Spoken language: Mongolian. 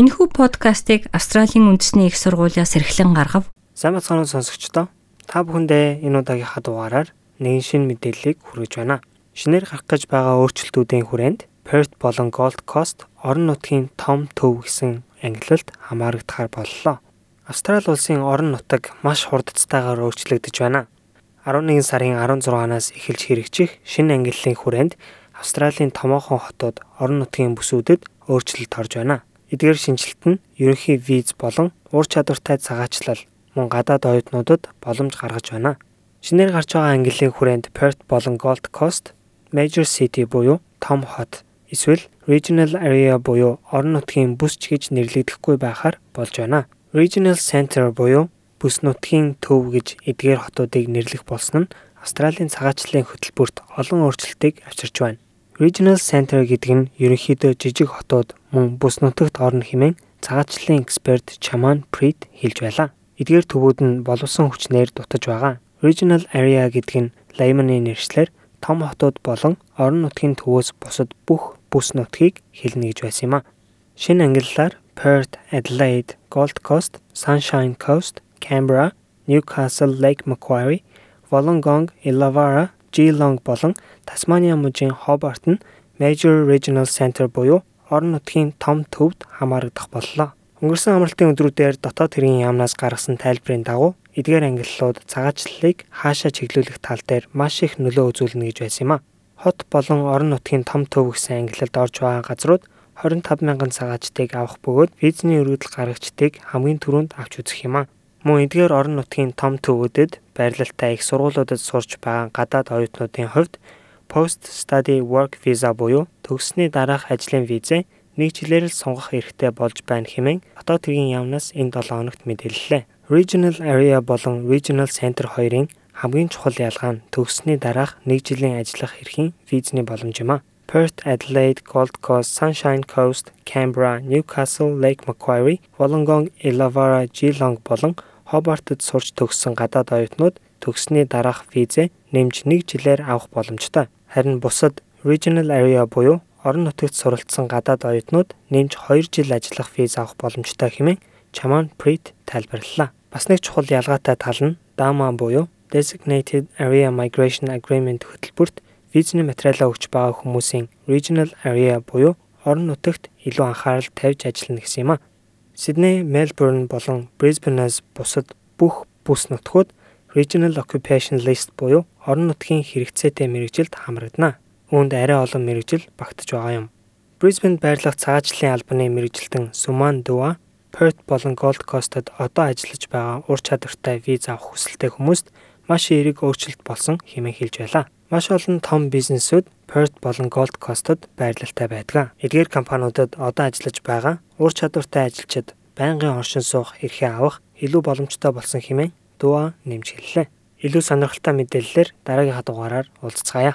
Энэхүү подкастыг Австралийн үндэсний их сургуулиас эрхлэн гаргав. Сайн бацхан сонсогчдоо та бүхэндээ энэ удаагийнхаа дугаараар нэгэн шин мэдээллийг хүргэж байна. Шинээр гарах гэж байгаа өөрчлөлтүүдийн хүрээнд Perth болон Gold Coast орон нутгийн том төв гэсэн ангиллалд хамаарагдахаар боллоо. Австрали улсын орон нутаг маш хурдцтайгаар өөрчлөгдөж байна. 11 сарын 16-наас эхэлж хэрэгжих шинэ ангиллалын хүрээнд Австралийн томоохон хотууд орон нутгийн бүсүүдэд өөрчлөлт орж байна. Эдгээр шинжилт нь ерөнхий виз болон ур чадвартай цагаачлал мөн гадаад оюутнуудад боломж гаргаж байна. Шинээр гарч байгаа ангиллын хүрээнд Perth болон Gold Coast Major City буюу том хот эсвэл Regional Area буюу орон нутгийн бүс ч гэж нэрлэгдэхгүй байхаар болж байна. Regional Center буюу бүс нутгийн төв гэж эдгээр хотуудыг нэрлэх болсон нь Австралийн цагаачлалын хөтөлбөрт олон өөрчлөлтийг авчирч байна. Regional Center гэдэг нь ерөнхийдөө жижиг хотууд мөн бүс нутагт орно хэмээн цагаачлалын эксперт Чаман Прит хэлж байлаа. Эдгээр төвүүд нь боловсон хүчнээр дутаж байгаа. Regional Area гэдэг нь layman-ы нэршлэр том хотууд болон орон нутгийн төвөөс бусад бүх бүс нутгийг хэлнэ гэж байсан юм а. Шинэ ангиллаар Perth, Adelaide, Gold Coast, Sunshine Coast, Canberra, Newcastle, Lake Macquarie, Wollongong, Illawarra, Geelong болон Тасмania мужийн Hobart нь Major Regional Center буюу орон нутгийн том төвд хамаарагдах боллоо. Өнгөрсөн амралтын өдрүүдээр дотоод хэргийн яамнаас гаргасан тайлбарын дагуу эдгээр ангиллууд цагаачлалыг хаашаа чиглүүлэх тал дээр маш их нөлөө үзүүлнэ гэж байсан юм а хот болон орон нутгийн том төв гэсэн ангиллалд орж байгаа газрууд 25 мянган цагаачтыг авах бөгөөд визний өргөдөл гаргагчдыг хамгийн түрүүнд авч үзэх юм а. Мөн эдгээр орон нутгийн том төвүүдэд байрлалтай их сургуулиудад сурч байгаа гадаад оюутнуудын хувьд Post Study Work Visa буюу төгссөний дараах ажлын визээ нэг жилээр л сонгох эрхтэй болж байна хэмээн дотоод тгийн яамнаас энэ 7 хоногт мэдээллээ. Regional Area болон Regional Center хоёрын хамгийн чухал ялгаа нь төгссөний дараах нэг жилийн ажиллах эрхийн визний боломж юм а. Perth, Adelaide, Gold Coast, Sunshine Coast, Canberra, Newcastle, Lake Macquarie, Wollongong, Illawarra, Geelong болон Hobart-д сурч төгссөн гадаад оюутнууд төгссөний дараах визээ нэмж нэг жилээр авах боломжтой. Харин бусад Regional Area буюу орон нутагт суралцсан гадаад оюутнууд нэмж 2 жил ажиллах виз авах боломжтой хэмээн Chaman Prit тайлбарллаа. Бас нэг чухал ялгаатай тал нь DAMA буюу Designated Area Migration Agreement хөтөлбөрт визний материалаа өгч байгаа хүмүүсийн Regional Area буюу орон нутагт илүү анхаарал тавьж ажиллана гэсэн юм а. Сидней, Мельбурн болон Брисбенээс бусад бүх бүс нутгууд Regional Occupation List буюу орон нутгийн хэрэгцээтэй мэрэгжилд хамрагдана. Үүнд арай олон мэрэгжил багтаж байгаа юм. Brisbane байрлах цагаачлалын албаны мэрэгжилтэн Suman Dua Perth болон Gold Coast-д одоо ажиллаж байгаа ур чадвартай виз авах хүсэлтэй хүмүүст маш эерэг өөрчлөлт болсон хэмээн хэлж байлаа. Маш олон том бизнесүүд Perth болон Gold Coast-д байрлалтай байдаг. Эдгээр компаниудад одоо ажиллаж байгаа ур чадвартай ажилчид байнгын оршин суух эрхээ авах илүү боломжтой болсон хэмээн Дуа нэмж хэллээ. Илүү сонирхолтой мэдээллээр дараагийн дугаараар уулзцаая.